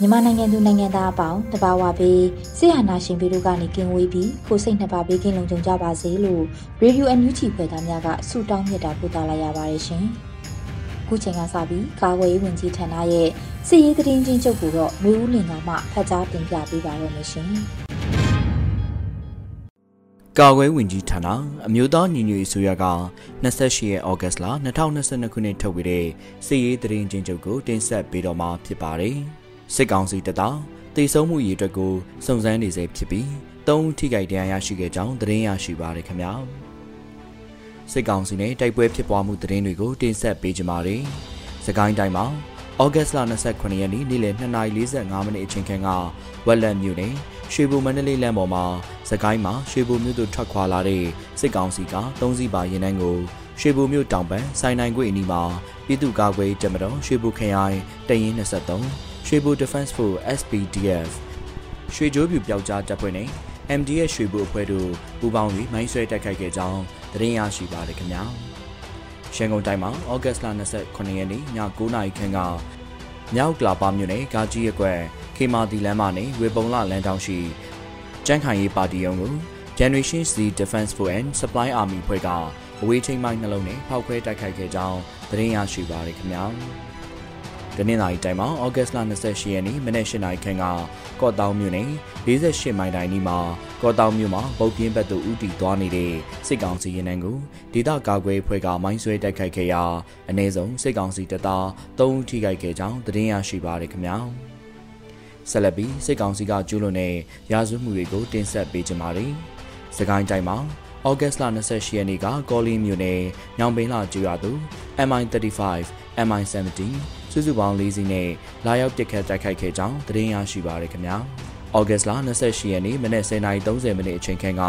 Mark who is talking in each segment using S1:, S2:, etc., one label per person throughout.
S1: မြန်မာနိုင်ငံသူနိုင်ငံသားအပေါင်းတဘာဝပေးဆရာနာရှင်ပြည်တို့ကနေကင်းဝေးပြီးကိုစိတ်နှစ်ပါးပေးကင်းလုံးကြုံကြပါစေလို့ရေဒီယိုအန်ယူဂျီဖွယ်သားများကဆုတောင်းမြတ်တာပို့သလာရပါတယ်ရှင်။ခုချိန်ကစပြီးကာကွယ်ရေးဝန်ကြီးဌာနရဲ့စစ်ရေးသတင်းချင်းချုပ်ကိုတော့မျိုးဦးလင်ကမှဖတ်ကြားတင်ပြပေးပါရမရှင်။
S2: ကာကွယ်ဝင်ကြီးဌာနအမျိုးသားညီညွတ်ရေးဆိုရက28ရက်ဩဂတ်စ်လ2022ခုနှစ်ထုတ်ဝေတဲ့စစ်ရေးသတင်းချင်းချုပ်ကိုတင်ဆက်ပေးတော့မှာဖြစ်ပါတယ်။ စစ်ကောင်စီတပ်သားတေဆုံးမှုရည်အတွက်ကိုစုံစမ်းနေစေဖြစ်ပြီးသုံးထိခိုက်ဒဏ်ရာရရှိခဲ့ကြောင်းသတင်းရရှိပါရခင်ဗျာစစ်ကောင်စီနဲ့တိုက်ပွဲဖြစ်ပွားမှုသတင်းတွေကိုတင်ဆက်ပေးကြပါမယ်စကိုင်းတိုင်းမှာဩဂတ်စ်လ29ရက်နေ့နေ့လယ်2:45မိနစ်အချိန်ခန့်ကဝက်လက်မြို့နယ်ရွှေဘိုမန္တလေးလမ်းပေါ်မှာစကိုင်းမှာရွှေဘိုမြို့သို့ထွက်ခွာလာတဲ့စစ်ကောင်စီကသုံးစီးပါရင်နှန်းကိုရွှေဘိုမြို့တောင်ပန်းစိုင်းနိုင်ခွေအနီးမှာပြည်သူ့ကာကွယ်တပ်မတော်ရွှေဘိုခရိုင်တရင်23 ရွှေဘို Defense Force SPDF ရွှေကြိုးပြူပျောက်ကြားတပ်ဖွဲ့နဲ့ MDS ရွှေဘိုအဖွဲ့တို့ပူးပေါင်းပြီးမိုင်းဆွဲတိုက်ခိုက်ခဲ့ကြောင်းသတင်းရရှိပါတယ်ခင်ဗျာရန်ကုန်တိုင်းမှာဩဂတ်စ်လ29ရက်နေ့ည9:00နာရီခန့်ကမြောက်ကလာပါမြို့နယ်ကာကြီးရက်ကွက်ခေမာတီလမ်းမနဲ့ဝေပုံလလမ်းတောင်ရှိကျန်းခိုင်ရေးပါတီရုံးကို Generation Z Defense Force and Supply Army ဖွဲ့ကအဝေးထိန်မိုင်းနှလုံးနဲ့ဖောက်ခွဲတိုက်ခိုက်ခဲ့ကြောင်းသတင်းရရှိပါရခင်ဗျာ တနင်္လာရီတိုင်းမှာဩဂတ်စ်လ28ရက်နေ့မနက်၈နာရီခန့်ကကော့တောင်မြို့နယ်48မိုင်တိုင်နီမှာကော့တောင်မြို့မှာပုတ်ပြင်းဘက်သို့ဦးတည်သွားနေတဲ့စစ်ကောင်စီရင်နှန်းကိုဒေသကာကွယ်ဖွဲ့ကမိုင်းဆွဲတိုက်ခိုက်ခဲ့ရာအ ਨੇ စုံစစ်ကောင်စီတပ်သား3ဦးထိခိုက်ခဲ့ကြောင်းသတင်းရရှိပါရခင်ဗျာဆက်လက်ပြီးစစ်ကောင်စီကကျူးလွန်တဲ့ရာဇဝတ်မှုတွေကိုတင်ဆက်ပေးကြပါမယ်။စကိုင်းတိုင်းမှာဩဂတ်စ်လ28ရက်နေ့ကကောလီမြို့နယ်ညောင်ပင်လှကျွာသူ MI35 MI17 စုစုပေါင်း၄စီးနဲ့လာရောက်ပစ်ခတ်တိုက်ခိုက်ခဲ့ကြောင်းသတင်းရရှိပါရခင်ဗျာ။ဩဂတ်စ်လ28ရက်နေ့မနက်10:30မိနစ်အချိန်ခန့်က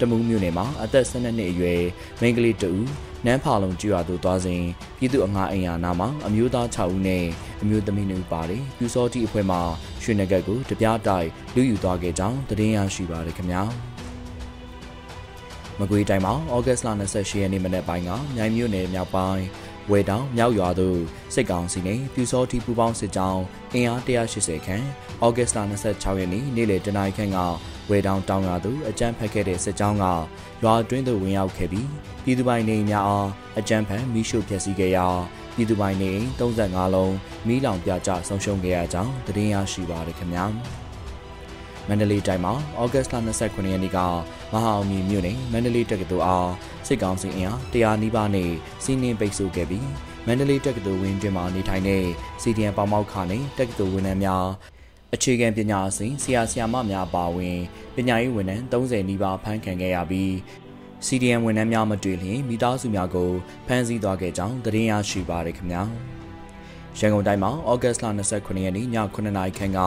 S2: တမူးမြို့နယ်မှာအသက်12နှစ်အရွယ်မိန်းကလေးတဦးနန်းဖာလုံကျွာသို့သွားစဉ်ပြည်သူအငှားအိမ်ယာနာမှာအမျိုးသား6ဦးနဲ့အမျိုးသမီး2ဦးပါတယ်။ပြူစောတိအဖွဲ့မှရွှေနဂတ်ကိုတပြားတိုက်လူယူသွားခဲ့ကြောင်းသတင်းရရှိပါရခင်ဗျာ။မကွေးတိုင်းမှာဩဂတ်စ်လ28ရက်နေ့မနက်ပိုင်းကမြိုင်မြို့နယ်မြောက်ပိုင်း ဝဲတောင်မြောက်ရွာသို့စစ်ကောင်စီနှင့်ပြူစောတိပူပေါင်းစစ်ကြောင်းအင်အား180ခန့်ဩဂတ်စ်လ26ရက်နေ့နေ့လယ်တနာရီခန့်ကဝဲတောင်တောင်ရွာသို့အကြမ်းဖက်ခဲ့တဲ့စစ်ကြောင်းကရွာအတွင်းသို့ဝင်ရောက်ခဲ့ပြီးပြည်သူပိုင်နေများအားအကြမ်းဖက်မိရှုဖျက်ဆီးခဲ့ရာပြည်သူပိုင်နေ35လုံးမိလောင်ပြကြဆုံးရှုံးခဲ့ရကြောင်းသတင်းရရှိပါရခင်ဗျာ မန္တလေးတိုင်းမှာဩဂတ်စ်လ29ရက်နေ့ကမဟာအောင်မြင်မြို့နယ်မန္တလေးတက္ကသိုလ်အားစစ်ကောင်စီအင်အား100နီးပါးနဲ့စီးနင်းပိတ်ဆို့ခဲ့ပြီးမန္တလေးတက္ကသိုလ်ဝင်းတွင်မှာနေထိုင်တဲ့စီဒီအန်ပေါမောက်ခနဲ့တက္ကသိုလ်ဝန်ထမ်းများအခြေခံပညာအစဉ်ဆရာဆရာမများပါဝင်ပညာရေးဝန်ထမ်း30နီးပါးဖမ်းခံခဲ့ရပြီး CDN ဝန်ထမ်းများမတွေ့လျင်မိသားစုများကိုဖမ်းဆီးသွားခဲ့ကြောင်းသတင်းရရှိပါရခင်ဗျာ။ ရန်ကုန်တိုင်းမှာဩဂတ်စ်လ29ရက်နေ့ည9:00နာရီခန့်က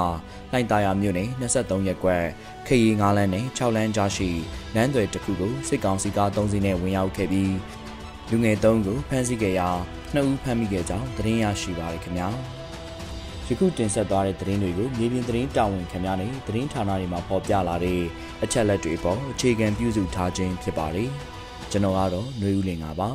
S2: လှိုင်သာယာမြို့နယ်23ရပ်ကွက်ခရီး9လမ်းနဲ့6လမ်းကြားရှိလမ်းတွေတစ်ခုကိုစစ်ကောင်စီက3စီးနဲ့ဝင်ရောက်ခဲ့ပြီးလူငယ်3ဦးကိုဖမ်းဆီးခဲ့ရာ2ဦးဖမ်းမိခဲ့ကြောင်းသတင်းရရှိပါရခင်ဗျာယခုတင်ဆက်သွားတဲ့သတင်းတွေကိုမြေပြင်သတင်းတာဝန်ခံများနဲ့သတင်းဌာနတွေမှာဖော်ပြလာတဲ့အချက်လက်တွေပေါ်အခြေခံပြုစုထားခြင်းဖြစ်ပါတယ်ကျွန်တော်ကတော့ຫນွေဦးလင်ပါ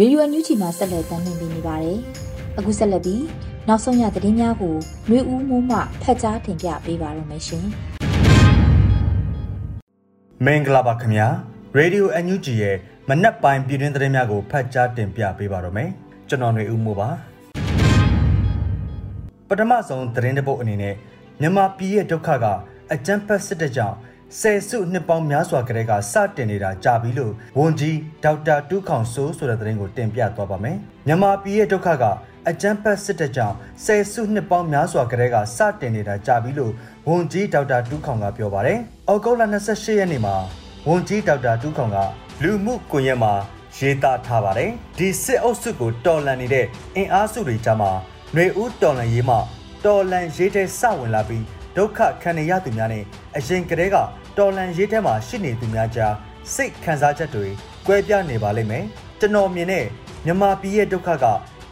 S1: ရေဒီယိုအန်ယူဂျီမှာဆက်လက်တင်ပြနေပါတယ်။အခုဆက်လက်ပြီးနောက်ဆုံးရသတင်းများကိုမျိုးဦးမိုးမှဖတ်ကြားတင်ပြပေးပါရမရှင်။
S3: မင်္ဂလာပါခင်ဗျာရေဒီယို NUG ရဲ့မနက်ပိုင်းပြည်တွင်းသတင်းများကိုဖတ်ကြားတင်ပြပေးပါတော့မယ်ကျွန်တော်ຫນွေဦးမိုးပါပထမဆုံးသတင်းတစ်ပုဒ်အနေနဲ့မြန်မာပြည်ရဲ့ဒုက္ခကအကြမ်းဖက်စစ်တပ်ကြောင့် ဆယ်စုနှစ်ပေါင်းများစွာကတည်းကစတင်နေတာကြာပြီလို့ဝန်ကြီးဒေါက်တာတူးခေါင်စိုးဆိုတဲ့သတင်းကိုတင်ပြသွားပါမယ်မြန်မာပြည်ရဲ့ဒုက္ခကအကြမ်းဖက်စစ်တပ်ကြောင့်ဆယ်စုနှစ်ပေါင်းများစွာကတည်းကစတင်နေတာကြာပြီလို့ဝန်ကြီးဒေါက်တာတူးခေါင်ကပြောပါတယ်။အောက်တိုဘာ28ရက်နေ့မှာဝန်ကြီးဒေါက်တာတူးခေါင်ကလူမှုကွန်ရက်မှာရေးသားထားပါတယ်။ဒီစစ်အုပ်စုကိုတော်လှန်နေတဲ့အင်အားစုတွေကြားမှာຫນွေဦးတော်လှန်ရေးမှတော်လှန်ရေးတဲ့စဝင်လာပြီး ဒုက္ခခံနေရသူများနဲ့အရင်ကတည်းကတော်လှန်ရေးထဲမှာရှိနေသူများကြားစိတ်ခံစားချက်တွေကွဲပြားနေပါလိမ့်မယ်။ကျွန်တော်မြင်တဲ့မြန်မာပြည်ရဲ့ဒုက္ခက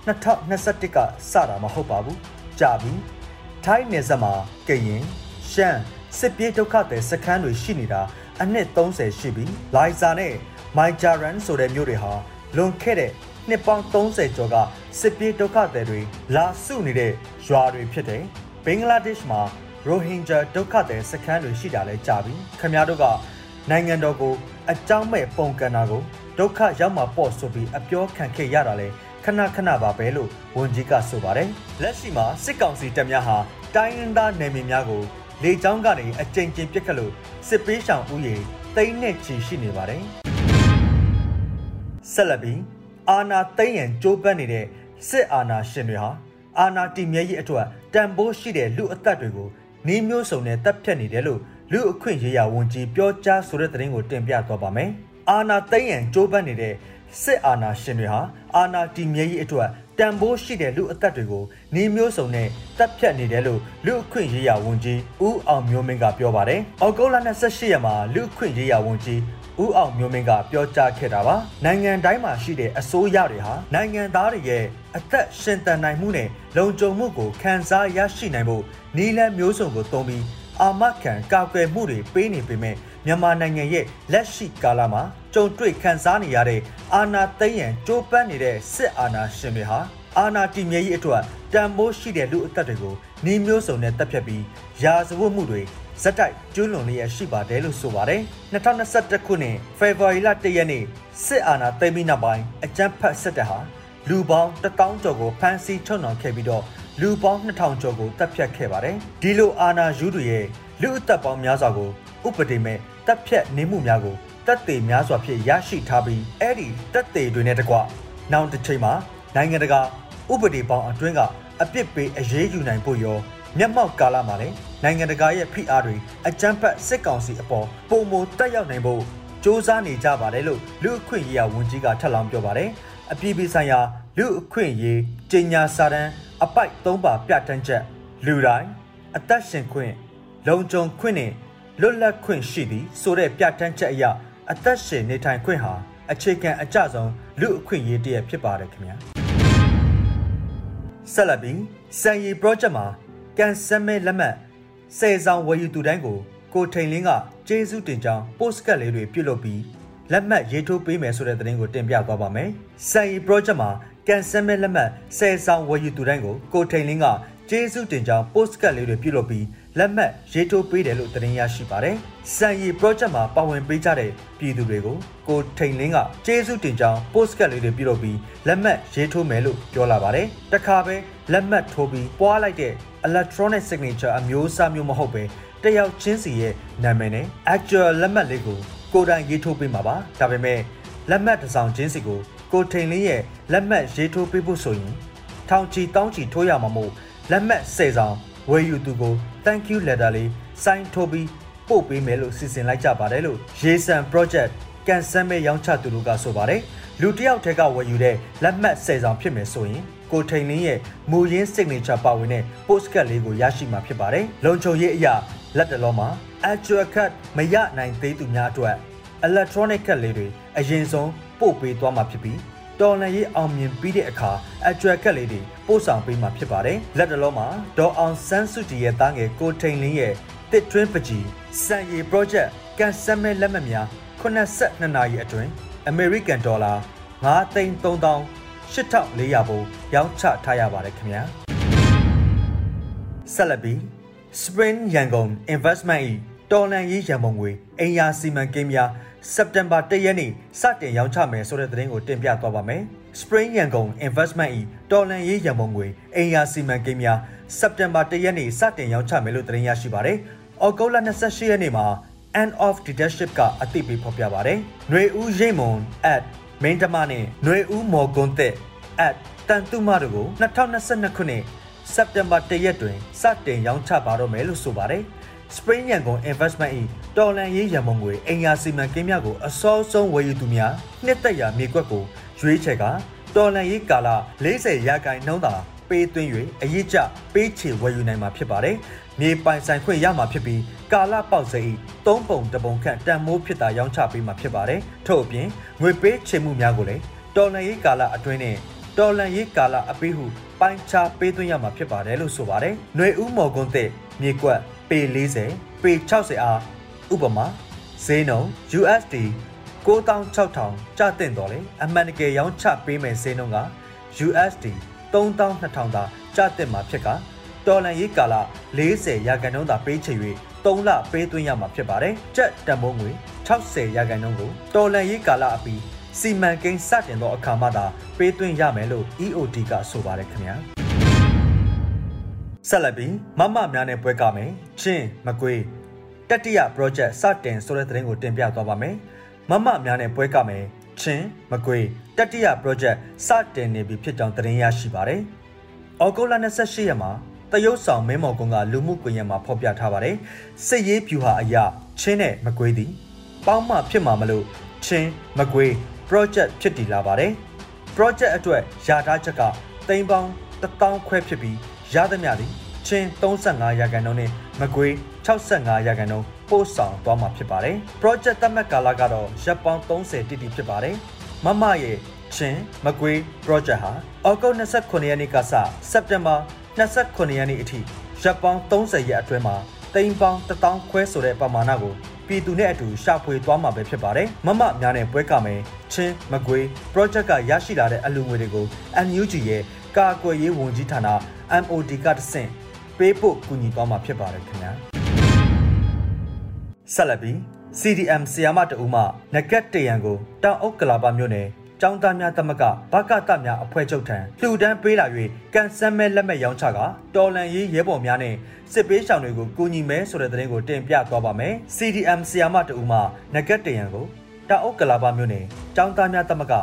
S3: 2021ကစတာမဟုတ်ပါဘူးကြာပြီထိုင်းနယ်စပ်မှာကရင်ရှမ်းစစ်ပြေးဒုက္ခသည်စခန်းတွေရှိနေတာအနှစ်30ရှိပြီလိုင်ဇာနဲ့မိုင်ဂျာရန်ဆိုတဲ့မြို့တွေဟာလွန်ခဲ့တဲ့နှစ်ပေါင်း30ကျော်ကစစ်ပြေးဒုက္ခသည်တွေလာစုနေတဲ့ရွာတွေဖြစ်တယ်ဘင်္ဂလားဒေ့ရှ်မှာ ရိုဟင်ဂျာဒုက္ခသည်စခန်းတွေရှိတာလဲကြာပြီခင်ဗျားတို့ကနိုင်ငံတော်ကိုအကြောင်းမဲ့ပုံကန်တာကိုဒုက္ခရောက်မှာပေါ့ဆိုပြီးအပြောခံခဲ့ရတာလဲခဏခဏပါပဲလို့ဝန်ကြီးကဆိုပါတယ်လက်ရှိမှာစစ်ကောင်စီတပ်များဟာတိုင်းရင်းသားနယ်မြေများကိုလေကြောင်းကနေအကြိမ်ကြိမ်ပစ်ခတ်လို့စစ်ပေးရှောင်ဥယေတိန်းနဲ့ချီရှိနေပါတယ်ဆက်လက်ပြီးအာနာသိမ့်ရန်ကြိုးပမ်းနေတဲ့စစ်အာဏာရှင်တွေဟာအာဏာတည်မြဲရေးအတွက်တန်ဖိုးရှိတဲ့လူအသက်တွေကို နေမျိုးစုံနဲ့တပ်ဖြတ်နေတယ်လို့လူအခွင့်ရေးရာဝန်ကြီးပြောကြားဆိုတဲ့သတင်းကိုတင်ပြသွားပါမယ်။အာနာသိမ့်ရန်ကြိုးပမ်းနေတဲ့စစ်အာဏာရှင်တွေဟာအာဏာတည်မြဲရေးအတွက်တန်ဖိုးရှိတဲ့လူအသက်တွေကိုနေမျိုးစုံနဲ့တပ်ဖြတ်နေတယ်လို့လူအခွင့်ရေးရာဝန်ကြီးဦးအောင်မျိုးမင်းကပြောပါတယ်။အောက်တိုဘာ28ရက်မှာလူအခွင့်ရေးရာဝန်ကြီး ဦးအောင်မျိုးမင်းကပြောကြားခဲ့တာပါနိုင်ငံတိုင်းမှာရှိတဲ့အစိုးရတွေဟာနိုင်ငံသားတွေရဲ့အသက်ရှင်သန်နိုင်မှုနဲ့လုံခြုံမှုကိုခံစားရရှိနိုင်ဖို့နည်းလမ်းမျိုးစုံကိုသုံးပြီးအာမခံကာကွယ်မှုတွေပေးနေပေမဲ့မြန်မာနိုင်ငံရဲ့လက်ရှိကာလမှာကြုံတွေ့ခံစားနေရတဲ့အာဏာသိမ်းရန်ကြိုးပမ်းနေတဲ့စစ်အာဏာရှင်တွေဟာအာဏာတည်မြဲရေးအတွက်တန်ဖိုးရှိတဲ့လူအသက်တွေကိုနှီးမျိုးစုံနဲ့တပ်ဖြတ်ပြီးရာဇဝတ်မှုတွေ ဇက်တိုက်ကျွလွန်လျက်ရှိပါတယ်လို့ဆိုပါတယ်2021ခုနှစ်ဖေဖော်ဝါရီလ1ရက်နေ့စစ်အာဏာသိမ်းပြီးနောက်ပိုင်းအကြမ်းဖက်စစ်တပ်ဟာလူပေါင်း1000ကျော်ကိုဖမ်းဆီးထုတ်နှောင်ခဲ့ပြီးတော့လူပေါင်း2000ကျော်ကိုတပ်ဖြတ်ခဲ့ပါတယ်ဒီလိုအာဏာယူတွေရဲ့လူအသက်ပေါင်းများစွာကိုဥပဒေမဲ့တပ်ဖြတ်နေမှုများကိုတပ်သေးများစွာဖြင့်ရရှိထားပြီးအဲ့ဒီတပ်သေးတွေနဲ့တကွနောက်တစ်ချိန်မှာနိုင်ငံတကာဥပဒေပေါင်းအတွင်းကအပြစ်ပေးအရေးယူနိုင်ဖို့ရောမျက်မှောက်ကာလမှာလည်း နိုင်ငံတကာရဲ့ဖိအားတွေအကြမ်းဖက်စစ်ကောင်စီအပေါ်ပုံမတက်ရောက်နိုင်ဖို့စ조사နေကြပါတယ်လို့လူအခွင့်ရေးဝန်ကြီးကထပ်လောင်းပြောပါတယ်အပြည်ပြည်ဆိုင်ရာလူအခွင့်ရေးကြေညာစာတမ်းအပိုက်၃ပါပြဋ္ဌာန်းချက်လူတိုင်းအသက်ရှင်ခွင့်လုံခြုံခွင့်နဲ့လွတ်လပ်ခွင့်ရှိသည်ဆိုတဲ့ပြဋ္ဌာန်းချက်အရအသက်ရှင်နေထိုင်ခွင့်ဟာအခြေခံအကျဆုံးလူအခွင့်အရေးတရဖြစ်ပါတယ်ခင်ဗျာဆက်လက်ပြီးစံရီ project မှာကန်ဆယ်မဲလက်မှတ် ဆယ်ဆောင်ဝယ်ယူသူတိုင်းကိုကိုထိန်လင်းကကျေးဇူးတင်ကြောင်း post ကတ်လေးတွေပြုလုပ်ပြီးလက်မှတ်ရေးထိုးပေးမယ်ဆိုတဲ့သတင်းကိုတင်ပြသွားပါမယ်။စံရီ project မှာကန်ဆယ်မဲလက်မှတ်ဆယ်ဆောင်ဝယ်ယူသူတိုင်းကိုကိုထိန်လင်းကကျေးဇူးတင်ကြောင်း post ကတ်လေးတွေပြုလုပ်ပြီး လက်မှတ်ရေးထိုးပေးတယ်လို့သတင်းရရှိပါတယ်။စံရီ project မှာပါဝင်ပေးကြတဲ့ပြည်သူတွေကိုကိုထိန်လင်းကကျေးဇူးတင်ကြောင်း post ကတ်လေးတွေပြုလုပ်ပြီးလက်မှတ်ရေးထိုးမယ်လို့ပြောလာပါတယ်။တခါပဲလက်မှတ်ထိုးပြီးပွားလိုက်တဲ့ electronic signature အမျိုးအစားမျိုးမဟုတ်ပဲတယောက်ချင်းစီရဲ့နာမည်နဲ့ actual လက်မှတ်လေးကိုကိုယ်တိုင်ရေးထိုးပေးမှာပါ။ဒါပေမဲ့လက်မှတ်တစ်စောင်ချင်းစီကိုကိုထိန်လင်းရဲ့လက်မှတ်ရေးထိုးပေးဖို့ဆိုရင်ထောင်ချီတောင်းချီထိုးရမှာမို့လက်မှတ်၁၀ဆောင်ဝယ်ယူသူကို thank you letter လေး sign ထိုးပြီးပို့ပေးမယ်လို့စီစဉ်လိုက်ကြပါတယ်လို့ရေဆန် project ကန်ဆယ်မဲ့ရောင်းချသူတို့ကဆိုပါတယ်လူတယောက်တည်းကဝယ်ယူတဲ့လက်မှတ်၁၀ဆောင်ဖြစ်မယ်ဆိုရင်ကိုထိန်လင်းရဲ့မူရင်း signature ပါဝင်တဲ့ postcard လေးကိုရရှိမှာဖြစ်ပါတယ်လုံခြုံရေးအရာလက်တလုံးမှာ actual card မရနိုင်သေးသူများအတွက် electronic card လေးတွေအရင်ဆုံးပို့ပေးသွားမှာဖြစ်ပြီး တော်လန်ရေးအောင်မြင်ပြီးတဲ့အခါအကျွယ်ကက်လေးတွေပို့ဆောင်ပေးမှာဖြစ်ပါတယ်လက်တလုံးမှာဒေါ်အောင်ဆန်းစုကြည်ရဲ့တားငယ်ကိုထိန်လင်းရဲ့တစ်ထွင်းပကြီးစံရီ project ကန်ဆယ်မဲလက်မှတ်များ82နာရီအတွင်း American Dollar 9သိန်း3000 8400ဘို့ရောင်းချထားရပါတယ်ခင်ဗျာဆက်လက်ပြီး Spring Yangon Investment ၏တော်လန်ရေးရန်ပုံငွေအိမ်ယာစီမံကိန်းများ စက်တင်ဘာ၁ရက်နေ့စတင်ရောင်းချမယ်ဆိုတဲ့သတင်းကိုတင်ပြသွားပါမယ်။ Spring ရန်ကုန် Investment ၏တော်လန်ရေးရန်ပုံငွေအိမ်ယာစီမံကိန်းများစက်တင်ဘာ၁ရက်နေ့စတင်ရောင်းချမယ်လို့သတင်းရရှိပါတယ်။အော်ဂုတ်လ28ရက်နေ့မှာ end of leadership ကအသိပေးဖော်ပြပါတယ်။ຫນွေဦးရိတ်မွန် at မင်းတမနဲ့ຫນွေဦးမော်ကွန်သက် at တန်တုမတို့ကို2022ခုနှစ်စက်တင်ဘာ၁ရက်တွင်စတင်ရောင်းချပါတော့မယ်လို့ဆိုပါတယ်။ Spring ရန်ကုန် Investment ၏တော်လန်ရေးရန်ပုံငွေအိမ်ယာစီမံကိန်းများကိုအစောဆုံးဝယ်ယူသူများနှစ်သက်ရာမြေကွက်ကိုရွေးချယ်ကတော်လန်ရေးကာလ40ရာခိုင်နှုန်းသာပေးသွင်း၍အရေးကြပေးချေဝယ်ယူနိုင်မှာဖြစ်ပါတယ်။မြေပိုင်ဆိုင်ခွင့်ရမှာဖြစ်ပြီးကာလပေါက်စိ၏သုံးပုံတပုံခန့်တန်မိုးဖြစ်တာရောင်းချပေးမှာဖြစ်ပါတယ်။ထို့အပြင်ငွေပေးချေမှုများကိုလည်းတော်လန်ရေးကာလအတွင်းနဲ့တော်လန်ရေးကာလအပေးဟုပိုင်းခြားပေးသွင်းရမှာဖြစ်ပါတယ်လို့ဆိုပါတယ်။ຫນွေဦးမော်ကွန်းတဲ့မြေကွက် ပေ40ပေ60အားဥပမာဈေးနှုန်း USD 9600ကျတင်တော်လေအမှန်တကယ်ရောင်းချပေးမယ်ဈေးနှုန်းက USD 3200သာကျတင်မှာဖြစ်ကတော်လန်ရေးကာလ40ရာခိုင်နှုန်းသာပေးချေ၍3လပေးသွင်းရမှာဖြစ်ပါတယ်။ကြက်တံမိုးငွေ60ရာခိုင်နှုန်းကိုတော်လန်ရေးကာလအပြီးစီမံကိန်းစတင်သောအခါမှသာပေးသွင်းရမယ်လို့ EOD ကဆိုပါတယ်ခင်ဗျာ ဆက်လက်ပြီးမမများနဲ့ပွဲကမယ်ချင်းမကွေးတတိယ project စတင်ဆိုတဲ့သတင်းကိုတင်ပြသွားပါမယ်မမများနဲ့ပွဲကမယ်ချင်းမကွေးတတိယ project စတင်နေပြီဖြစ်ကြောင်းသတင်းရရှိပါတယ်ဩဂုတ်လ28ရက်မှာတရုတ်ဆောင်မင်းမော်ကွန်ကလူမှုကွန်ရက်မှာဖော်ပြထားပါတယ်စစ်ရေးဖြူဟာအရာချင်းနဲ့မကွေးသည်ပေါင်းမှဖြစ်မှာမလို့ချင်းမကွေး project ဖြစ်တည်လာပါတယ် project အတွက်ယာထားချက်ကတိမ်ပေါင်း1000ခွဲဖြစ်ပြီး ရသမျှသည်ချင်း35ရာခိုင်နှုန်းနဲ့မကွေး65ရာခိုင်နှုန်းပို့ဆောင်သွားမှာဖြစ်ပါတယ် project သတ်မှတ်ကာလကတော့ရက်ပေါင်း30တိတိဖြစ်ပါတယ်မမရဲ့ချင်းမကွေး project ဟာအောက်တိုဘာ29ရက်နေ့ကစစက်တင်ဘာ29ရက်နေ့အထိရက်ပေါင်း30ရက်အတွင်းမှာတိမ်ပေါင်း1000ခွဲဆိုတဲ့ပမာဏကိုပြည်သူနဲ့အတူရှာဖွေသွားမှာပဲဖြစ်ပါတယ်မမများနဲ့ပွဲကမယ်ချင်းမကွေး project ကရရှိလာတဲ့အလူငွေတွေကို NUG ရဲ့ ကာကွယ်ရေးဝန်ကြီးဌာန MOD ကတဆင့်ပေးဖို့ကူညီသွားမှာဖြစ်ပါတယ်ခင်ဗျာဆက်လက်ပြီး CDM ဆီယာမတအူးမှနဂတ်တရန်ကိုတောင်အုပ်ကလာပမြို့နယ်ကျောင်းသားများသမဂဘကတများအဖွဲ့ချုပ်ထံလှူဒန်းပေးလာ၍ကန်ဆယ်မဲလက်မဲ့ရောင်းချကတော်လန်ရေးရဲဘော်များနဲ့စစ်ပေးရှောင်တွေကိုကူညီမဲဆိုတဲ့သတင်းကိုတင်ပြသွားပါမယ်။ CDM ဆီယာမတအူးမှနဂတ်တရန်ကိုတောင်အုပ်ကလာပမြို့နယ်ကျောင်းသားများသမဂ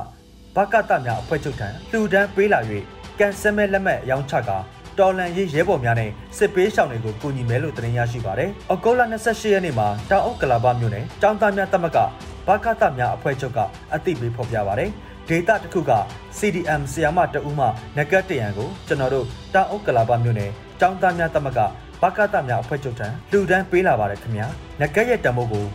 S3: ဘကတများအဖွဲ့ချုပ်ထံလှူဒန်းပေးလာ၍ ကန်ဆယ်မဲလက်မဲ့ရောင်းချကတော်လန်ရေးရဲဘော်များနဲ့စစ်ပေးရှောင်တွေကိုကူညီမယ်လို့တင်ရရှိပါတယ်။ဩဂုတ်လ28ရက်နေ့မှာတောင်အုပ်ကလာပမြို့နယ်ကျောင်းသားများသမဂဘကတများအဖွဲ့ချုပ်ကအသိပေးဖော်ပြပါတယ်။ဒေတာတစ်ခုက CDM ဆီယာမတအူးမှနဂတ်တရန်ကိုကျွန်တော်တို့တောင်အုပ်ကလာပမြို့နယ်ကျောင်းသားများသမဂဘကတများအဖွဲ့ချုပ်ထံလှူဒန်းပေးလာပါတယ်ခင်ဗျာ။နဂတ်ရဲ့တံမိုးကို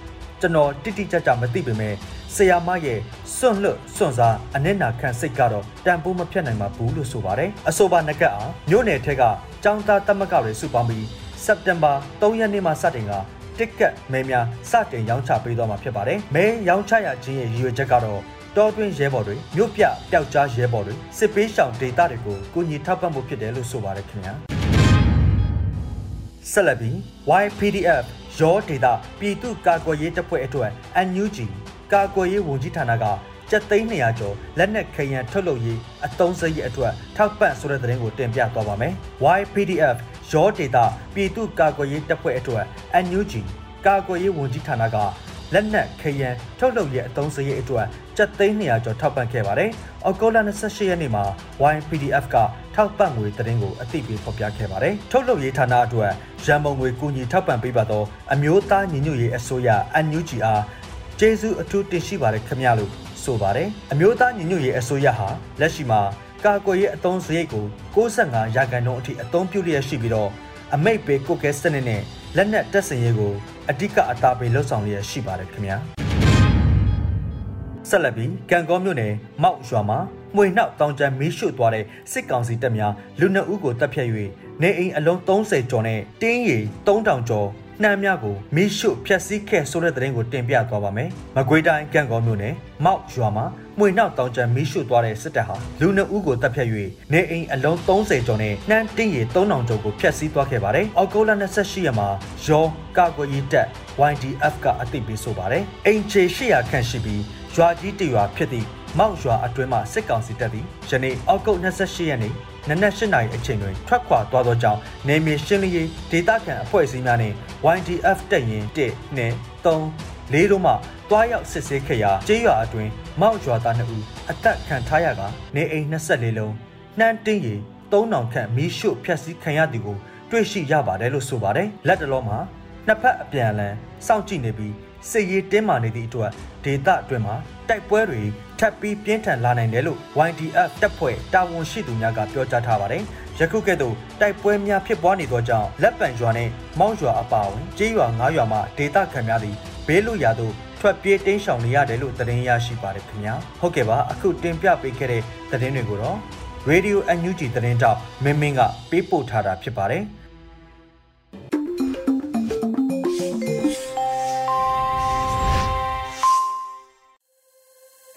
S3: ကျွန်တော်တိတိကျကျမသိပေမဲ့ ဆရာမရဲ့စွန့်လွတ်စွန့်စားအနစ်နာခံစိတ်ကတော့တန်ဖိုးမဖြတ်နိုင်ပါဘူးလို့ဆိုပါတယ်အဆိုပါနကတ်အားမြို့နယ်ထက်ကចောင်းသားတက်မကတွေစုပေါင်းပြီးစက်တင်ဘာ3ရက်နေ့မှစတင်ကတစ်ကတ်မဲများစတင်ရောင်းချပေးသွားမှာဖြစ်ပါတယ်မဲရောင်းချရခြင်းရဲ့ရည်ရွယ်ချက်ကတော့တော်တွင်းရဲဘော်တွေမြို့ပြပျောက်ကြားရဲဘော်တွေစစ်ပေးရှောင်ဒေတာတွေကိုကိုညီထောက်ပံ့ဖို့ဖြစ်တယ်လို့ဆိုပါတယ်ခင်ဗျာဆက်လက်ပြီး YPDF ရောဒေတာပြည်သူ့ကာကွယ်ရေးတပ်ဖွဲ့အတွက် NUG ကာကွယ်ရေးဝန်ကြီးဌာနကကျပ်သိန်း200ကျော်လက်နက်ခဲယံထုတ်လုပ်ရေးအသုံးစရိတ်အတွက်ထောက်ပံ့ဆိုတဲ့သတင်းကိုတင်ပြသွားပါမယ်။ YPDF ရောဒေတာပြည်သူ့ကာကွယ်ရေးတပ်ဖွဲ့အတွက် NUG ကာကွယ်ရေးဝန်ကြီးဌာနကလက်နက်ခဲယံထုတ်လုပ်ရေးအသုံးစရိတ်အတွက်ကျပ်သိန်း200ကျော်ထောက်ပံ့ခဲ့ပါတယ်။အော်ဂိုလာ28ရက်နေ့မှာ YPDF ကထောက်ပံ့ငွေသတင်းကိုအသိပေးဖော်ပြခဲ့ပါတယ်။ထုတ်လုပ်ရေးဌာနအတွက်ရန်ပုံငွေကူညီထောက်ပံ့ပေးပါတော့အမျိုးသားညီညွတ်ရေးအစိုးရ NUG အား ကျေးဇူးအထူးတင်ရှိပါတယ်ခင်ဗျလို့ဆိုပါတယ်အမျိုးသားညီညွတ်ရေးအစိုးရဟာလက်ရှိမှာကာကွယ်ရေးအသုံးစရိတ်ကို65ရာခိုင်နှုန်းအထိအသုံးပြုလျက်ရှိပြီးတော့အမိတ်ပေးကုတ်ကဲစနစ်နဲ့လက်နက်တပ်ဆင်ရေးကိုအဓိကအသားပေးလှုပ်ဆောင်လျက်ရှိပါတယ်ခင်ဗျာဆက်လက်ပြီးကံကောမြို့နယ်မောက်ရွာမှာမှွေနှောက်တောင်ကျမ်းမီးရှို့သွားတဲ့စစ်ကောင်စီတပ်များလူနှစ်ဦးကိုတပ်ဖြတ်၍နေအိမ်အလုံး30ကျော်နဲ့တင်းရီ3000ကျော် နှမ်းများကိုမီးရှို့ဖျက်ဆီးခဲ့ဆိုတဲ့သတင်းကိုတင်ပြသွားပါမယ်။မကွေးတိုင်းကံကောမြို့နယ်မောက်ရွာမှာမှွေနောက်တောင်ကျမီးရှို့သွားတဲ့စစ်တပ်ဟာလူနှစ်ဦးကိုတပ်ဖြတ်၍နေအိမ်အလုံး30ကျော်နဲ့နှမ်းတင်းရီ3000ကျော်ကိုဖျက်ဆီးသွားခဲ့ပါတယ်။အောက်တိုဘာ28ရက်မှာရောကာကွယ်ရေးတပ် YDF ကအသိပေးဆိုပါတယ်။အိမ်ခြေ800ခန့်ရှိပြီးရွာကြီးတရွာဖြစ်သည့် မောက်ရွာအတွင်းမှစစ်ကောင်စီတပ်သည်ယနေ့အောက်တိုဘာ28ရက်နေ့နနက်၈နာရီအချိန်တွင်ထွက်ခွာသွားသောကြောင့်နေမြေရှင်းလင်းရေးဒေသခံအဖွဲ့အစည်းများနှင့် YDF တပ်ရင်း1နဲ့3လေးတို့မှတွားရောက်စစ်ဆေးခဲ့ရာကျေးရွာအတွင်းမောက်ရွာသား2ဦးအသက်ခံထားရကနေအိမ်24လုံးနှမ်းတင်းရီ3000ခန့်မီးရှို့ဖျက်ဆီးခံရသည်ကိုတွေ့ရှိရပါတယ်လို့ဆိုပါတယ်လက်တလုံးမှာနှစ်ဖက်အပြန်အလှန်စောင့်ကြည့်နေပြီး စစ်ရေးတင်းမာနေသည့်အတွက်ဒေသအတွင်းမှာတိုက်ပွဲတွေထပ်ပြီးပြင်းထန်လာနိုင်တယ်လို့ YDF တပ်ဖွဲ့တာဝန်ရှိသူများကပြောကြားထားပါတယ်။ယခုကဲ့သို့တိုက်ပွဲများဖြစ်ပွားနေသောကြောင့်လက်ပံရွာနဲ့မောင်းရွာအပါအဝင်ကျေးရွာ၅ရွာမှဒေသခံများသည်ဘေးလွတ်ရာသို့ထွက်ပြေးတိမ်းရှောင်နေရတယ်လို့သတင်းရရှိပါတယ်ခင်ဗျာ။ဟုတ်ကဲ့ပါအခုတင်ပြပေးခဲ့တဲ့သတင်းတွေကိုတော့ Radio NUG သတင်းတောက်မင်းမင်းကပေးပို့ထားတာဖြစ်ပါတယ်။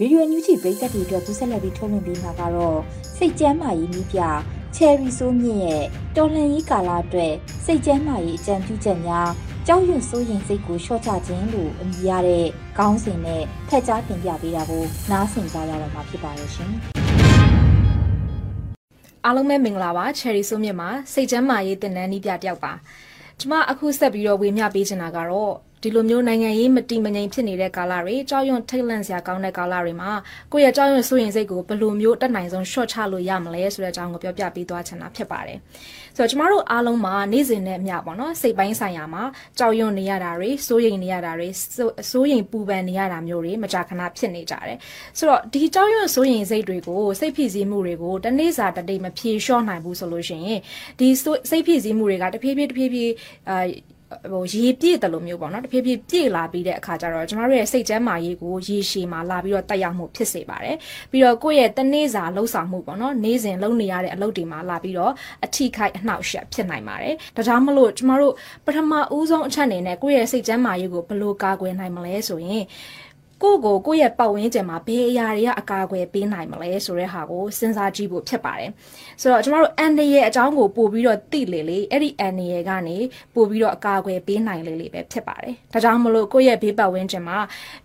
S1: ဗီဒီယိုညူချီပရိသတ်တွေအတွက်ကူးဆက်လက်ပြီးထုတ်လွှင့်ပေးမှာကတော့စိတ်ကျမ်းမာရေးနည်းပြချယ်ရီဆိုးမြင့်ရဲ့တော်လှန်ရေးကာလအတွက်စိတ်ကျမ်းမာရေးအကြံပြုချက်များကြောက်ရွံ့စိုးရိမ်စိတ်ကိုလျှော့ချခြင်းလို့အမည်ရတဲ့ခေါင်းစဉ်နဲ့ဖက်ကြားတင်ပြပေးတာကိုနားဆင်ကြရတော့မှာဖြစ်ပါရဲ့ရှင်။
S4: အားလုံးပဲမင်္ဂလာပါချယ်ရီဆိုးမြင့်မှာစိတ်ကျမ်းမာရေးတင်နန်းနည်းပြတယောက်ပါ။ကျွန်မအခုဆက်ပြီးတော့ဝေမျှပေးချင်တာကတော့ ဒီလိုမျိုးနိုင်ငံရေးမတည်မငြိမ်ဖြစ်နေတဲ့ကာလတွေကြောက်ရွံ့ထိတ်လန့်စရာကောင်းတဲ့ကာလတွေမှာကိုယ့်ရဲ့ကြောက်ရွံ့စိုးရိမ်စိတ်ကိုဘယ်လိုမျိုးတက်နိုင်ဆုံး short ချလို့ရမလဲဆိုတဲ့အကြောင်းကိုပြောပြပေးသွားချင်တာဖြစ်ပါတယ်။ဆိုတော့ကျမတို့အားလုံးမှာနေ့စဉ်နဲ့အမျှပေါ့နော်စိတ်ပိုင်းဆိုင်ရာမှာကြောက်ရွံ့နေရတာတွေစိုးရိမ်နေရတာတွေစိုးရိမ်ပူပန်နေရတာမျိုးတွေမကြာခဏဖြစ်နေကြတယ်။ဆိုတော့ဒီကြောက်ရွံ့စိုးရိမ်စိတ်တွေကိုစိတ်ဖိစီးမှုတွေကိုတနေ့စာတစ်နေ့မဖြေလျှော့နိုင်ဘူးဆိုလို့ရှိရင်ဒီစိတ်ဖိစီးမှုတွေကတဖြည်းဖြည်းတဖြည်းဖြည်းအာ ဟိုရေပြည့်တယ်လို့မျိုးပေါ့နော်တဖြည်းဖြည်းပြည့်လာပြီးတဲ့အခါကျတော့ကျမတို့ရဲ့စိတ်ကျန်းမာရေးကိုရေရှည်မှာလာပြီးတော့တက်ရောက်မှုဖြစ်စေပါတယ်ပြီးတော့ကိုယ့်ရဲ့တနေ့စာလှုပ်ဆောင်မှုပေါ့နော်နေ့စဉ်လုပ်နေရတဲ့အလုပ်တွေမှာလာပြီးတော့အထိခိုက်အနှောက်အယှက်ဖြစ်နိုင်ပါတယ်ဒါကြောင့်မလို့ကျမတို့ပထမဦးဆုံးအချက်အနေနဲ့ကိုယ့်ရဲ့စိတ်ကျန်းမာရေးကိုဘယ်လိုကာကွယ်နိုင်မလဲဆိုရင် ကိုကိုကိုယ့်ရဲ့ပတ်ဝန်းကျင်မှာဘယ်အရာတွေကအကာအကွယ်ပေးနိုင်မလဲဆိုတဲ့ဟာကိုစဉ်းစားကြည့်ဖို့ဖြစ်ပါတယ်။ဆိုတော့ကျမတို့အန်ဒီရဲ့အကြောင်းကိုပို့ပြီးတော့သိလေလေအဲ့ဒီအန်ဒီရဲ့ကနေပို့ပြီးတော့အကာအကွယ်ပေးနိုင်လေလေပဲဖြစ်ပါတယ်။ဒါကြောင့်မလို့ကိုယ့်ရဲ့ဘေးပတ်ဝန်းကျင်မှာ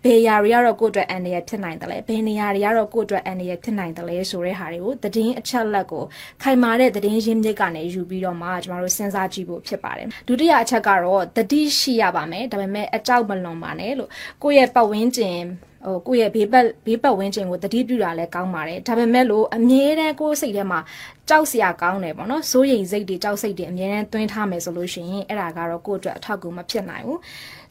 S4: ဘယ်အရာတွေကတော့ကိုယ့်အတွက်အန်ဒီရဲ့ဖြစ်နိုင်တယ်လဲဘယ်နေရာတွေကတော့ကိုယ့်အတွက်အန်ဒီရဲ့ဖြစ်နိုင်တယ်လဲဆိုတဲ့ဟာတွေကိုသတင်းအချက်လက်ကိုခိုင်မာတဲ့သတင်းရင်းမြစ်ကနေယူပြီးတော့မှကျမတို့စဉ်းစားကြည့်ဖို့ဖြစ်ပါတယ်။ဒုတိယအချက်ကတော့တတိရှိရပါမယ်။ဒါပေမဲ့အကြောက်မလွန်ပါနဲ့လို့ကိုယ့်ရဲ့ပတ်ဝန်းကျင် ဟိုကိုယ့်ရဲ့ဘေးပတ်ဘေးပတ်ဝန်းကျင်ကိုတတိပြုတာလည်းကောင်းပါတယ်ဒါပေမဲ့လို့အမြဲတမ်းကိုယ်စိတ်ထဲမှာကြောက်စရာကောင်းတယ်ပေါ့နော်စိုးရိမ်စိတ်တွေကြောက်စိတ်တွေအမြဲတမ်းသွင်းထားမယ်ဆိုလို့ရှိရင်အဲ့ဒါကတော့ကိုယ့်အတွက်အထောက်အကူမဖြစ်နိုင်ဘူး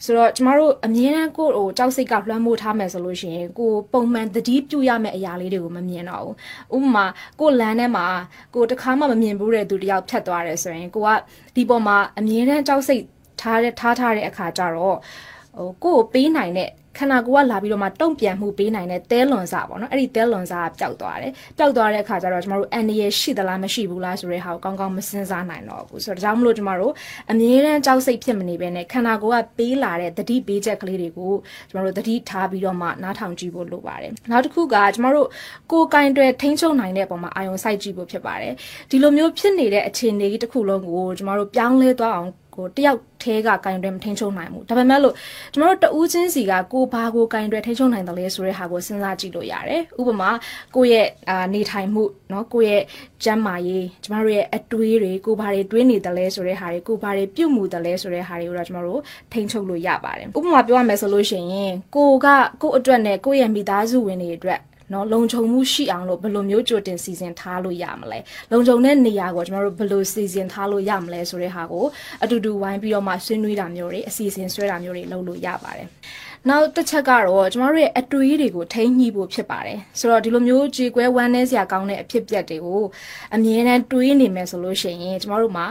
S4: ဆိုတော့ကျမတို့အမြဲတမ်းကိုယ်ဟိုကြောက်စိတ်ကလွှမ်းမိုးထားမယ်ဆိုလို့ရှိရင်ကိုပုံမှန်တတိပြုရမယ့်အရာလေးတွေကိုမမြင်တော့ဘူးဥပမာကိုလမ်းထဲမှာကိုတခါမှမမြင်ဘူးတဲ့သူတယောက်ဖြတ်သွားတယ်ဆိုရင်ကိုကဒီပေါ်မှာအမြဲတမ်းကြောက်စိတ်ထားတဲ့ထားထားတဲ့အခါကျတော့ဟိုကိုကိုပေးနိုင်တဲ့ ခန္ဓာကိုယ်ကလာပြီးတော့မှတုံ့ပြန်မှုပေးနိုင်တဲ့သဲလွန်စာပေါ့နော်အဲ့ဒီသဲလွန်စာကပျောက်သွားတယ်ပျောက်သွားတဲ့အခါကျတော့ကျမတို့အန်ဒီရဲ့ရှိသလားမရှိဘူးလားဆိုတဲ့ဟာကိုကောင်းကောင်းမစင်စားနိုင်တော့ဘူးဆိုတော့ဒါကြောင့်မလို့ကျမတို့အမြဲတမ်းကြောက်စိတ်ဖြစ်မနေဘဲနဲ့ခန္ဓာကိုယ်ကပေးလာတဲ့တတိပေးချက်ကလေးတွေကိုကျမတို့တတိထားပြီးတော့မှနားထောင်ကြည့်ဖို့လိုပါတယ်နောက်တစ်ခုကကျမတို့ကိုယ်ကင်တွယ်ထိန်းချုပ်နိုင်တဲ့ပုံမှာအာယုံစိုက်ကြည့်ဖို့ဖြစ်ပါတယ်ဒီလိုမျိုးဖြစ်နေတဲ့အခြေအနေကြီးတစ်ခုလုံးကိုကျမတို့ပြောင်းလဲသွားအောင် ကိုတယောက်သေးကကင်တွယ်မထိန်ချုံနိုင်ဘူးဒါပေမဲ့လို့ကျမတို့တဦးချင်းစီကကိုဘာကိုကင်တွယ်ထိန်ချုံနိုင်တယ်လဲဆိုတဲ့ဟာကိုစဉ်းစားကြည့်လို့ရတယ်ဥပမာကိုယ့်ရဲ့အာနေထိုင်မှုเนาะကိုယ့်ရဲ့ကျန်းမာရေးကျမတို့ရဲ့အတွေးတွေကိုဘာတွေတွေးနေတယ်လဲဆိုတဲ့ဟာတွေကိုဘာတွေပြုတ်မှုတယ်လဲဆိုတဲ့ဟာတွေကိုတော့ကျမတို့ထိန်ချုပ်လို့ရပါတယ်ဥပမာပြောရမယ်ဆိုလို့ရှိရင်ကိုကကိုယ့်အတွက်နဲ့ကိုယ့်ရဲ့မိသားစုဝင်တွေအတွက် နော်လုံခြုံမှုရှိအောင်လို့ဘယ်လိုမျိုးကြိုတင်စီစဉ်ထားလို့ရမလဲလုံခြုံတဲ့နေရာကိုကျွန်တော်တို့ဘယ်လိုစီစဉ်ထားလို့ရမလဲဆိုတဲ့ဟာကိုအတူတူဝိုင်းပြီးတော့မှဆွေးနွေးတာမျိုးတွေအစီအစဉ်ဆွဲတာမျိုးတွေလုပ်လို့ရပါတယ် နောက်တစ်ချက်ကတော့ကျမတို့ရဲ့အတွေးတွေကိုထိန်းညှိဖို့ဖြစ်ပါတယ်ဆိုတော့ဒီလိုမျိုးကြေကွဲဝမ်းနည်းစရာကောင်းတဲ့အဖြစ်ပြက်တွေကိုအမြဲတမ်းတွေးနေမယ်ဆိုလို့ရှိရင်ကျမတို့မှာ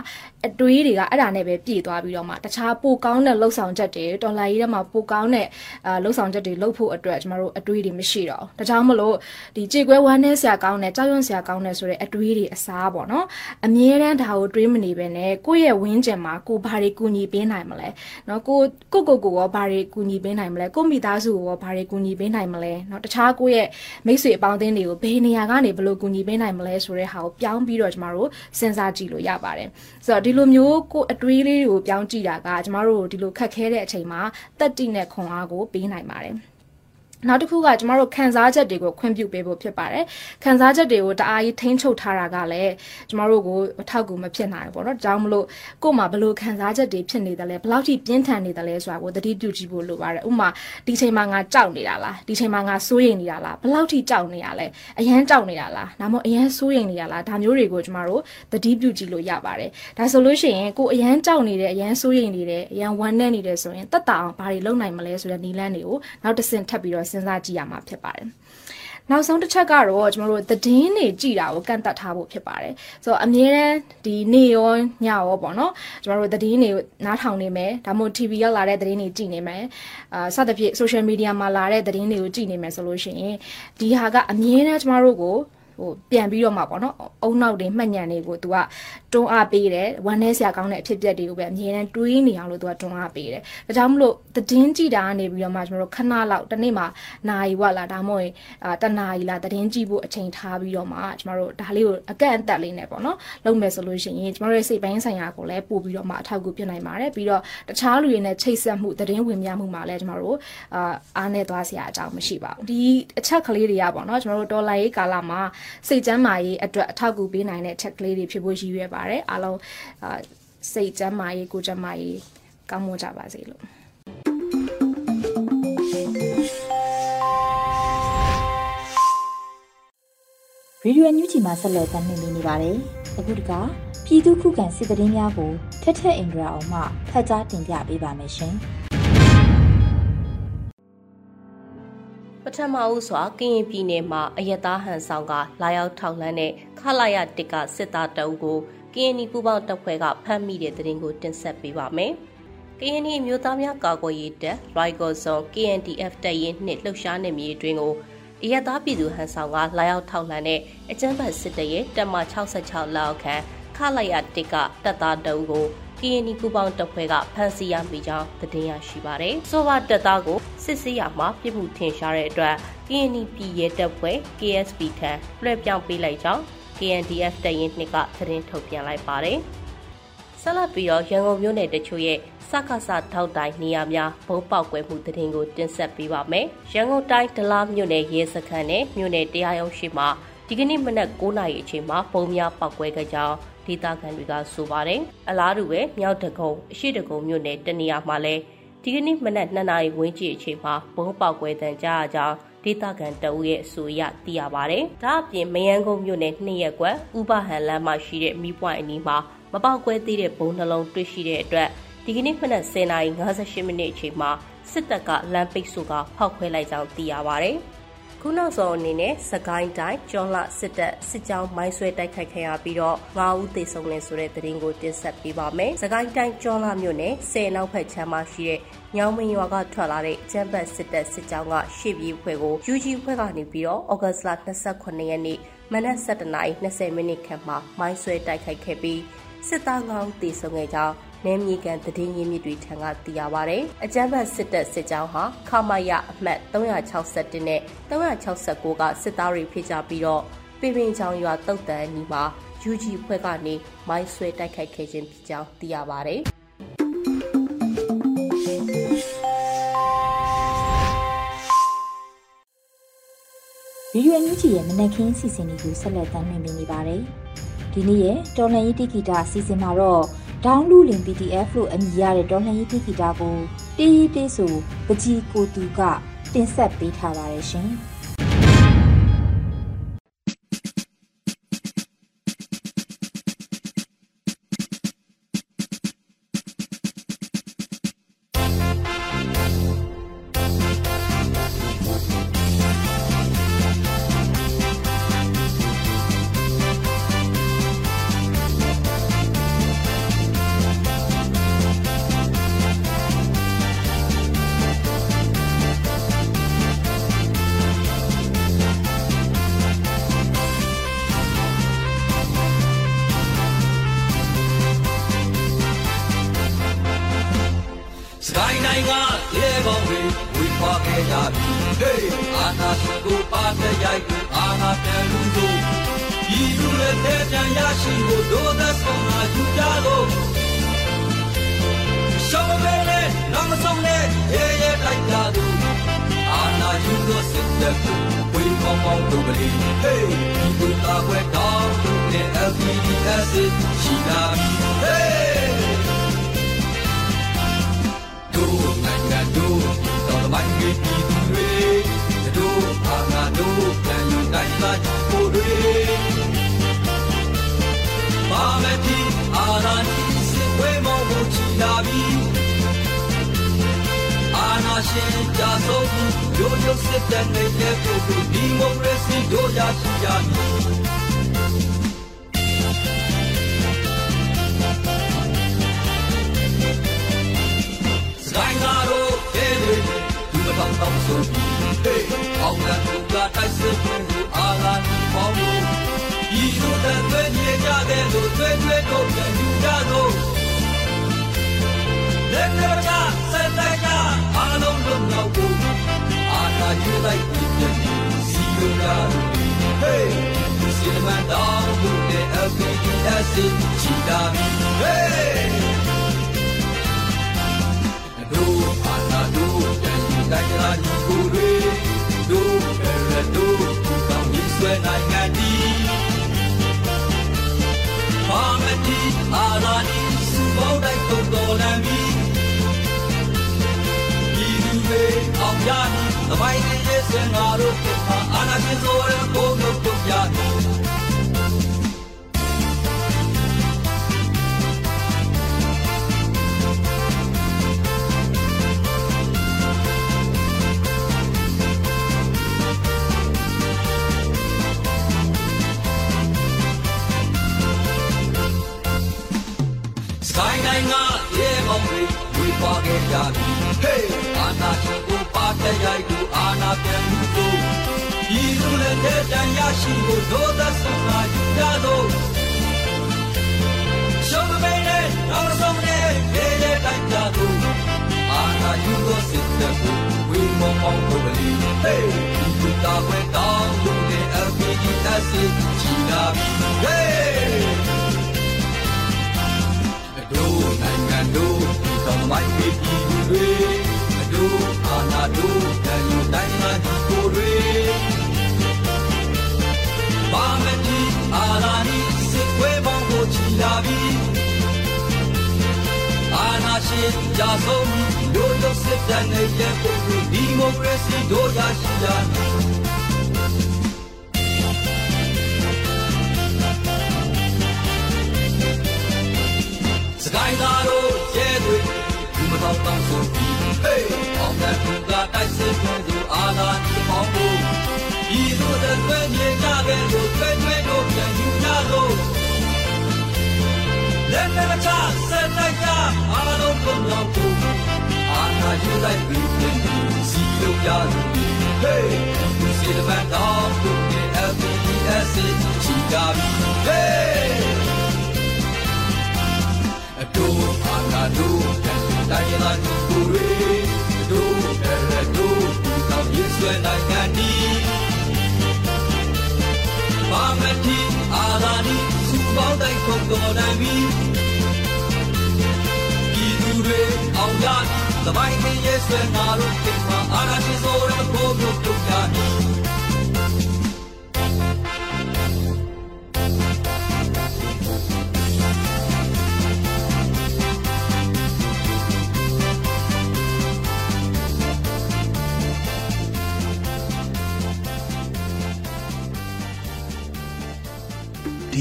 S4: အတွေးတွေကအဲ့ဒါနဲ့ပဲပြည့်သွားပြီးတော့မှတခြားပိုကောင်းတဲ့လှုပ်ဆောင်ချက်တွေတော်လာရေးထဲမှာပိုကောင်းတဲ့အာလှုပ်ဆောင်ချက်တွေလှုပ်ဖို့အတွက်ကျမတို့အတွေးတွေမရှိတော့ဘူးဒါကြောင့်မလို့ဒီကြေကွဲဝမ်းနည်းစရာကောင်းတဲ့ကြောက်ရွံ့စရာကောင်းတဲ့ဆိုတဲ့အတွေးတွေအစားပေါ့နော်အမြဲတမ်းဒါကိုတွေးမနေပဲနဲ့ကိုယ့်ရဲ့ဝင်းကျင်မှာကိုဘာတွေကူညီပေးနိုင်မလဲနော်ကိုကိုကိုကိုရောဘာတွေကူညီပေးနိုင်မလဲကိုမိသားစုကိုရောဘာတွေကူညီပေးနိုင်မလဲနော်တခြားကိုယ့်ရဲ့မိတ်ဆွေအပေါင်းအသင်းတွေကိုဘယ်နေရာကနေဘယ်လိုကူညီပေးနိုင်မလဲဆိုတဲ့ဟာကိုပြောင်းပြီးတော့ကျမတို့စဉ်းစားကြည့်လို့ရပါတယ်ဆိုတော့ဒီလိုမျိုးကိုအတွေးလေးတွေကိုပြောင်းကြည့်တာကကျမတို့ဒီလိုခက်ခဲတဲ့အချိန်မှာတက်တိနဲ့ခွန်အားကိုပေးနိုင်ပါတယ် နောက်တစ်ခုကကျမတို့ခံစားချက်တွေကိုခွင့်ပြုပေးဖို့ဖြစ်ပါတယ်ခံစားချက်တွေကိုတအားကြီးထိန်းချုပ်ထားတာကလည်းကျမတို့ကိုအထောက်အကူမဖြစ်နိုင်ဘူးပေါ့နော်ဒါကြောင့်မလို့ကို့မှာဘလို့ခံစားချက်တွေဖြစ်နေတယ်လဲဘယ်လောက်ထိပြင်းထန်နေတယ်လဲဆိုတာကိုသတိပြုကြည့်ဖို့လိုပါတယ်ဥပမာဒီချိန်မှာငါကြောက်နေတာလားဒီချိန်မှာငါစိုးရိမ်နေတာလားဘယ်လောက်ထိကြောက်နေရလဲအရန်ကြောက်နေတာလားဒါမှမဟုတ်အရန်စိုးရိမ်နေရလားဒါမျိုးတွေကိုကျမတို့သတိပြုကြည့်လို့ရပါတယ်ဒါဆိုလို့ရှိရင်ကိုအရန်ကြောက်နေတယ်အရန်စိုးရိမ်နေတယ်အရန်ဝမ်းနည်းနေတယ်ဆိုရင်တက်တာအောင်ဘာတွေလုပ်နိုင်မလဲဆိုတဲ့နည်းလမ်းတွေကိုနောက်တစ်ဆင့်ထပ်ပြီးတော့စဉ်းစားကြည့်ရမှာဖြစ်ပါတယ်နောက်ဆုံးတစ်ချက်ကတော့ကျွန်တော်တို့သတင်းတွေကြည်တာကိုကန့်သက်ထားဖို့ဖြစ်ပါတယ်ဆိုတော့အမြဲတမ်းဒီနေရောညရောပေါ့နော်ကျွန်တော်တို့သတင်းတွေနားထောင်နေမယ်ဒါမှမဟုတ် TV ရောက်လာတဲ့သတင်းတွေကြည်နေမယ်အာစသဖြင့် social media မှာလာတဲ့သတင်းတွေကိုကြည်နေမယ်ဆိုလို့ရှိရင်ဒီဟာကအမြဲတမ်းကျွန်တော်တို့ကို ဟိုပြန်ပြီးတော့မှပေါ့နော်အုံနောက်တွေမှတ်ညံတွေကို तू ကတွန်းအားပေးတယ်ဝမ်းနည်းစရာကောင်းတဲ့အဖြစ်အပျက်တွေကိုပဲအမြဲတမ်းတွေးနေအောင်လို့ तू ကတွန်းအားပေးတယ်ဒါကြောင့်မလို့သတင်းကြည့်တာကနေပြီးတော့မှကျွန်တော်တို့ခဏလောက်တစ်နေ့မှာနာရီဝလာဒါမှမဟုတ်အာတနာရီလာသတင်းကြည့်ဖို့အချိန်ထားပြီးတော့မှကျွန်တော်တို့ဒါလေးကိုအကန့်အသတ်လေးနဲ့ပေါ့နော်လုပ်မယ်ဆိုလို့ရှိရင်ကျွန်တော်တို့ရဲ့စိတ်ပိုင်းဆိုင်ရာကိုလည်းပို့ပြီးတော့မှအထောက်အကူဖြစ်နိုင်ပါတယ်ပြီးတော့တခြားလူတွေနဲ့ချိတ်ဆက်မှုသတင်းဝင်ပြမှုမှာလည်းကျွန်တော်တို့အာအားနဲ့သွားစရာအကြောင်းမရှိပါဘူးဒီအချက်ကလေးတွေကပေါ့နော်ကျွန်တော်တို့ဒေါ်လာရေးကာလမှာစိတ်ကျန်းမာရေးအတွက်အထောက်အကူပေးနိုင်တဲ့ check လေးတွေဖြစ်ဖို့ရည်ရွယ်ပါတယ်အားလုံးစိတ်ကျန်းမာရေးကိုယ်ကျန်းမာရေးကောင်းမွန်ကြပါစေလို့
S1: ရေဒီယိုအန်ယူဂျီမှာဆက်လက်တင်ပြနေပါတယ်။အခုတကပြည်သူခုခံစစ်တရင်များကိုထက်ထက်အင်ဒရာအောင်မှဖတ်ကြားတင်ပြပေးပါမယ်ရှင်။
S5: ပထမဦးစွာကရင်ပြည်နယ်မှာအယက်သားဟန်ဆောင်ကလာရောက်ထောက်လှမ်းတဲ့ခလာရတစ်ကစစ်သားတအုပ်ကိုကရင်နီပူပေါင်းတပ်ဖွဲ့ကဖမ်းမိတဲ့တဲ့ရင်ကိုတင်ဆက်ပေးပါမယ်။ကရင်နီမျိုးသားများကာကွယ်ရေးတပ်ရိုက်ကော်ဇွန် KNDF တပ်ရင်းနှင့်လှုပ်ရှားနေမြေအတွင်းကိုအရသာပြည်သူဟန်ဆောင်ကလာရောက်ထောက်လှမ်းတဲ့အကြမ်းဖက်စစ်တပ်ရဲ့တပ်မ66လောက်ခန့်ခလိုက်ရတစ်ကတပ်သားတအုပ်ကို ကရင်နီပူပေါင်းတပ်ဖွဲ့ကဖမ်းဆီးရမိကြောင်းသတင်းရရှိပါတယ်။ဆိုပါတပ်သားကိုစစ်ဆေးရမှာပြစ်မှုထင်ရှားတဲ့အတွက်ကရင်နီပြည်ရဲတပ်ဖွဲ့ KSP ထံလွှဲပြောင်းပေးလိုက်ကြောင်း KNDF တပ်ရင်းနှစ်ကသတင်းထုတ်ပြန်လိုက်ပါတယ်။ဆက်လက်ပြီးတော့ရန်ကုန်မြို့နယ်တချို့ရဲ့စက္ကစထောက်တိုင်းနေရာများဘုံပေါက်ကွဲမှုသတင်းကိုတင်ဆက်ပေးပါမယ်။ရန်ကုန်တိုင်းဒလားမြို့နယ်ရဲစခန်းနဲ့မြို့နယ်တရားရုံးရှိမှာ ဒီကနေ့မနက်9:00နာရီအချိန်မှာပုံများပောက်ကွဲခဲ့ကြောင်းဒေသခံတွေကဆိုပါတယ်။အလားတူပဲမြောက်တကုံအရှိတကုံမြို့နယ်တနေရာမှာလည်းဒီကနေ့မနက်2နာရီဝန်းကျင်အချိန်မှာဘုံပေါက်ကွဲတန်ကြားကြောင်းဒေသခံတအုပ်ရဲ့အဆိုအရသိရပါတယ်။ဒါအပြင်မယန်းကုန်းမြို့နယ်နှစ်ရက်ကွက်ဥပဟန်လမ်းမှာရှိတဲ့မီးပွိုင်အနီးမှာမပေါက်ကွဲသေးတဲ့ဘုံနှလုံးတွေ့ရှိတဲ့အတွက်ဒီကနေ့မနက်10:58မိနစ်အချိန်မှာစစ်တပ်ကလမ်းပိတ်ဆို့ကဖောက်ခွဲလိုက်ကြောင်းသိရပါတယ်။ ခုနောက်ဆုံးအနေနဲ့စကိုင်းတိုင်းကျော်လစစ်တပ်စစ်ကြောင်းမိုင်းဆွဲတိုက်ခိုက်ခဲ့ရပြီးတော့9ဦးသေဆုံးနေဆိုတဲ့သတင်းကိုတင်ဆက်ပေးပါမယ်။စကိုင်းတိုင်းကျော်လမြို့နယ်ဆယ်နောက်ဖက်ချမ်းမှာရှိတဲ့ညောင်မင်းရွာကထွက်လာတဲ့ကျန်းပတ်စစ်တပ်စစ်ကြောင်းကရှေ့ပြေးဖွဲ့ကို UG ဖွဲ့ကနေပြီးတော့ဩဂတ်စ်လ28ရက်နေ့မနက်7:20မိနစ်ခန့်မှာမိုင်းဆွဲတိုက်ခိုက်ခဲ့ပြီးစစ်သား9ဦးသေဆုံးခဲ့ကြောင်း နယ်မြေကန်တည်င်းရင်းမြစ်တွေထံကသိရပါဗျ။အကြမ်းဖက်စစ်တပ်စစ်ကြောင်းဟာခမာယအမှတ်361နဲ့369ကစစ်သားတွေဖြစ်ကြပြီးတော့ပြည်ပင်ချောင်းရွာတုတ်တန်နီမှာ UG ဖွဲ့ကနေမိုင်းဆွဲတိုက်ခိုက်ခဲ့ခြင်းဖြစ်ကြောင်းသိရပါဗျ။
S1: ဗီဒီယိုအန်ယူဂျီရဲ့မနက်ခင်းစီစဉ်လေးကိုဆက်လက်တင်ပြနေပါတယ်။ဒီနေ့ရဲ့တော်လန်ရေးတိဂီတာအစီအစဉ်မှာတော့ ဒေါင်းလူလင် PDF လို့အမည်ရတဲ့ဒေါ်လန်ရေးတိဂီတာကိုတေးရေးတေးဆိုပကြီးကိုတူကတင်ဆက်ပေးထားပါတယ်ရှင်။
S6: စ်တဲ့ကိုဝေမောင်းမောင်းတို့ကလေးဟေးဒီကိုတာဝဲတောင်းနဲ့ LPDS ရှိလာပြီဟေးတို့နိုင်ငံတို့တော် မိုင်းကြီးပြည်သူတွေတို့အာနာတို့ပြန်ယူနိုင်လာဖို့တွေပါမတိအာနာတိစစ်ဝဲမောင်းဖို့ချီလာပြီအာနာရှင်ကြဆုံးရိုးရိုးစစ်တဲ့နေတဲ့ပုဂ္ဂိုလ်ဒီမိုကရေစီတို့ရရှိရမည်ဆိုင်ကားတို့အဲတွေ ဒီမတော်တော့ဆိုပြီးဟေးအောင်လန်ကတိုက်စစ်ကိုအာလာနီပေါင်းလို့ဒီလိုတဲ့သွေးမြေကြတဲ့လို့သွေးသွေးတို့ပြန်ယူကြတော့လက်နက်ချစက်တိုက်ကြအားလုံးလုံးတော့ဘူးအာလာယူလိုက်ပြီးပြန်စီလိုရဟေးစီမန်တော်ဘူးတဲ့ LPS ချီတာဟေး တိုင်းကြလာဒီကိုတွေတို့ရရတို့ဒီကောင်းကြီးဆွဲနိုင်ငံဒီပါမတိအာနာဒီစပေါင်းတိုင်းတုံတော်လမ်းပြီဒီလူတွေအောင်ရမည်သမိုင်းရဲ့စင်ငါတို့အာနာရှင်ဆိုရဘုံတို့တို့ရ ပါခဲ့ကြပြီဟေးအာနာရှင်ကိုပါတဲ့ရိုက်ကိုအာနာပြန်ယူဖို့ဒီလူလည်းတဲ့တန်ရရှိဖို့ဒုသက်ဆုံးလာယူကြလို့ရှုံးမင်းနဲ့နောက်ဆုံးနဲ့ရေရေတိုက်ကြလို့အာနာယူလို့စစ်တဲ့ကိုဝေမောင်မောင်တို့ကလေးဟေးဒီလူတာဝဲတောင်းလို့တဲ့ LPDS ချီလာပြီဟေး ပြည်သူတွေတို့အာနာတို့တန်ယူတိုင်းမှာဒီကိုတွေပါမတိအာနာနီစစ်ခွဲပေါင်းကိုချီလာပြီအာနာရှင်ကြာဆုံးတို့တို့စစ်တမ်းနဲ့ရဲ့ပုဂ္ဂိုလ်ဒီမိုကရေစီတို့ရရှိကြတယ်စကိုင်းသားတို့ရဲတွေဒီ မတော်တောင်းဆိုပြီးဟေးအောင်တဲ့သူကတိုက်စစ်ခွင့်သူအာသာဒီပေါင်းဖို့ဒီလိုတဲ့သွေးမြေကြတဲ့လို့သွေးသွေးတို့ပြန်ယူကြလို့လက်နဲ့ချဆက်တိုက်ကြအားလုံးကုန်ရောက်ဖို့အာသာယူလိုက်ပြီးပြန်စီလို့ရလို့ဟေးဒီစီမန်တော်တို့ရဲ့ LPS ချီကြပြီ တိုင်းရင်းသူတွေတို့ရဲတို့ဒီကောင်းရေးဆွဲနိုင်ငံဒီပါမတိအာနာနီစုပေါင်းတိုင်းကုန်တော်နိုင်ပြီဒီသူတွေအောင်ရသမိုင်းရဲ့ဆွဲငါတို့ခင်မှာအာနာရှင်ဆိုရမကိုတို့တို့ကြတ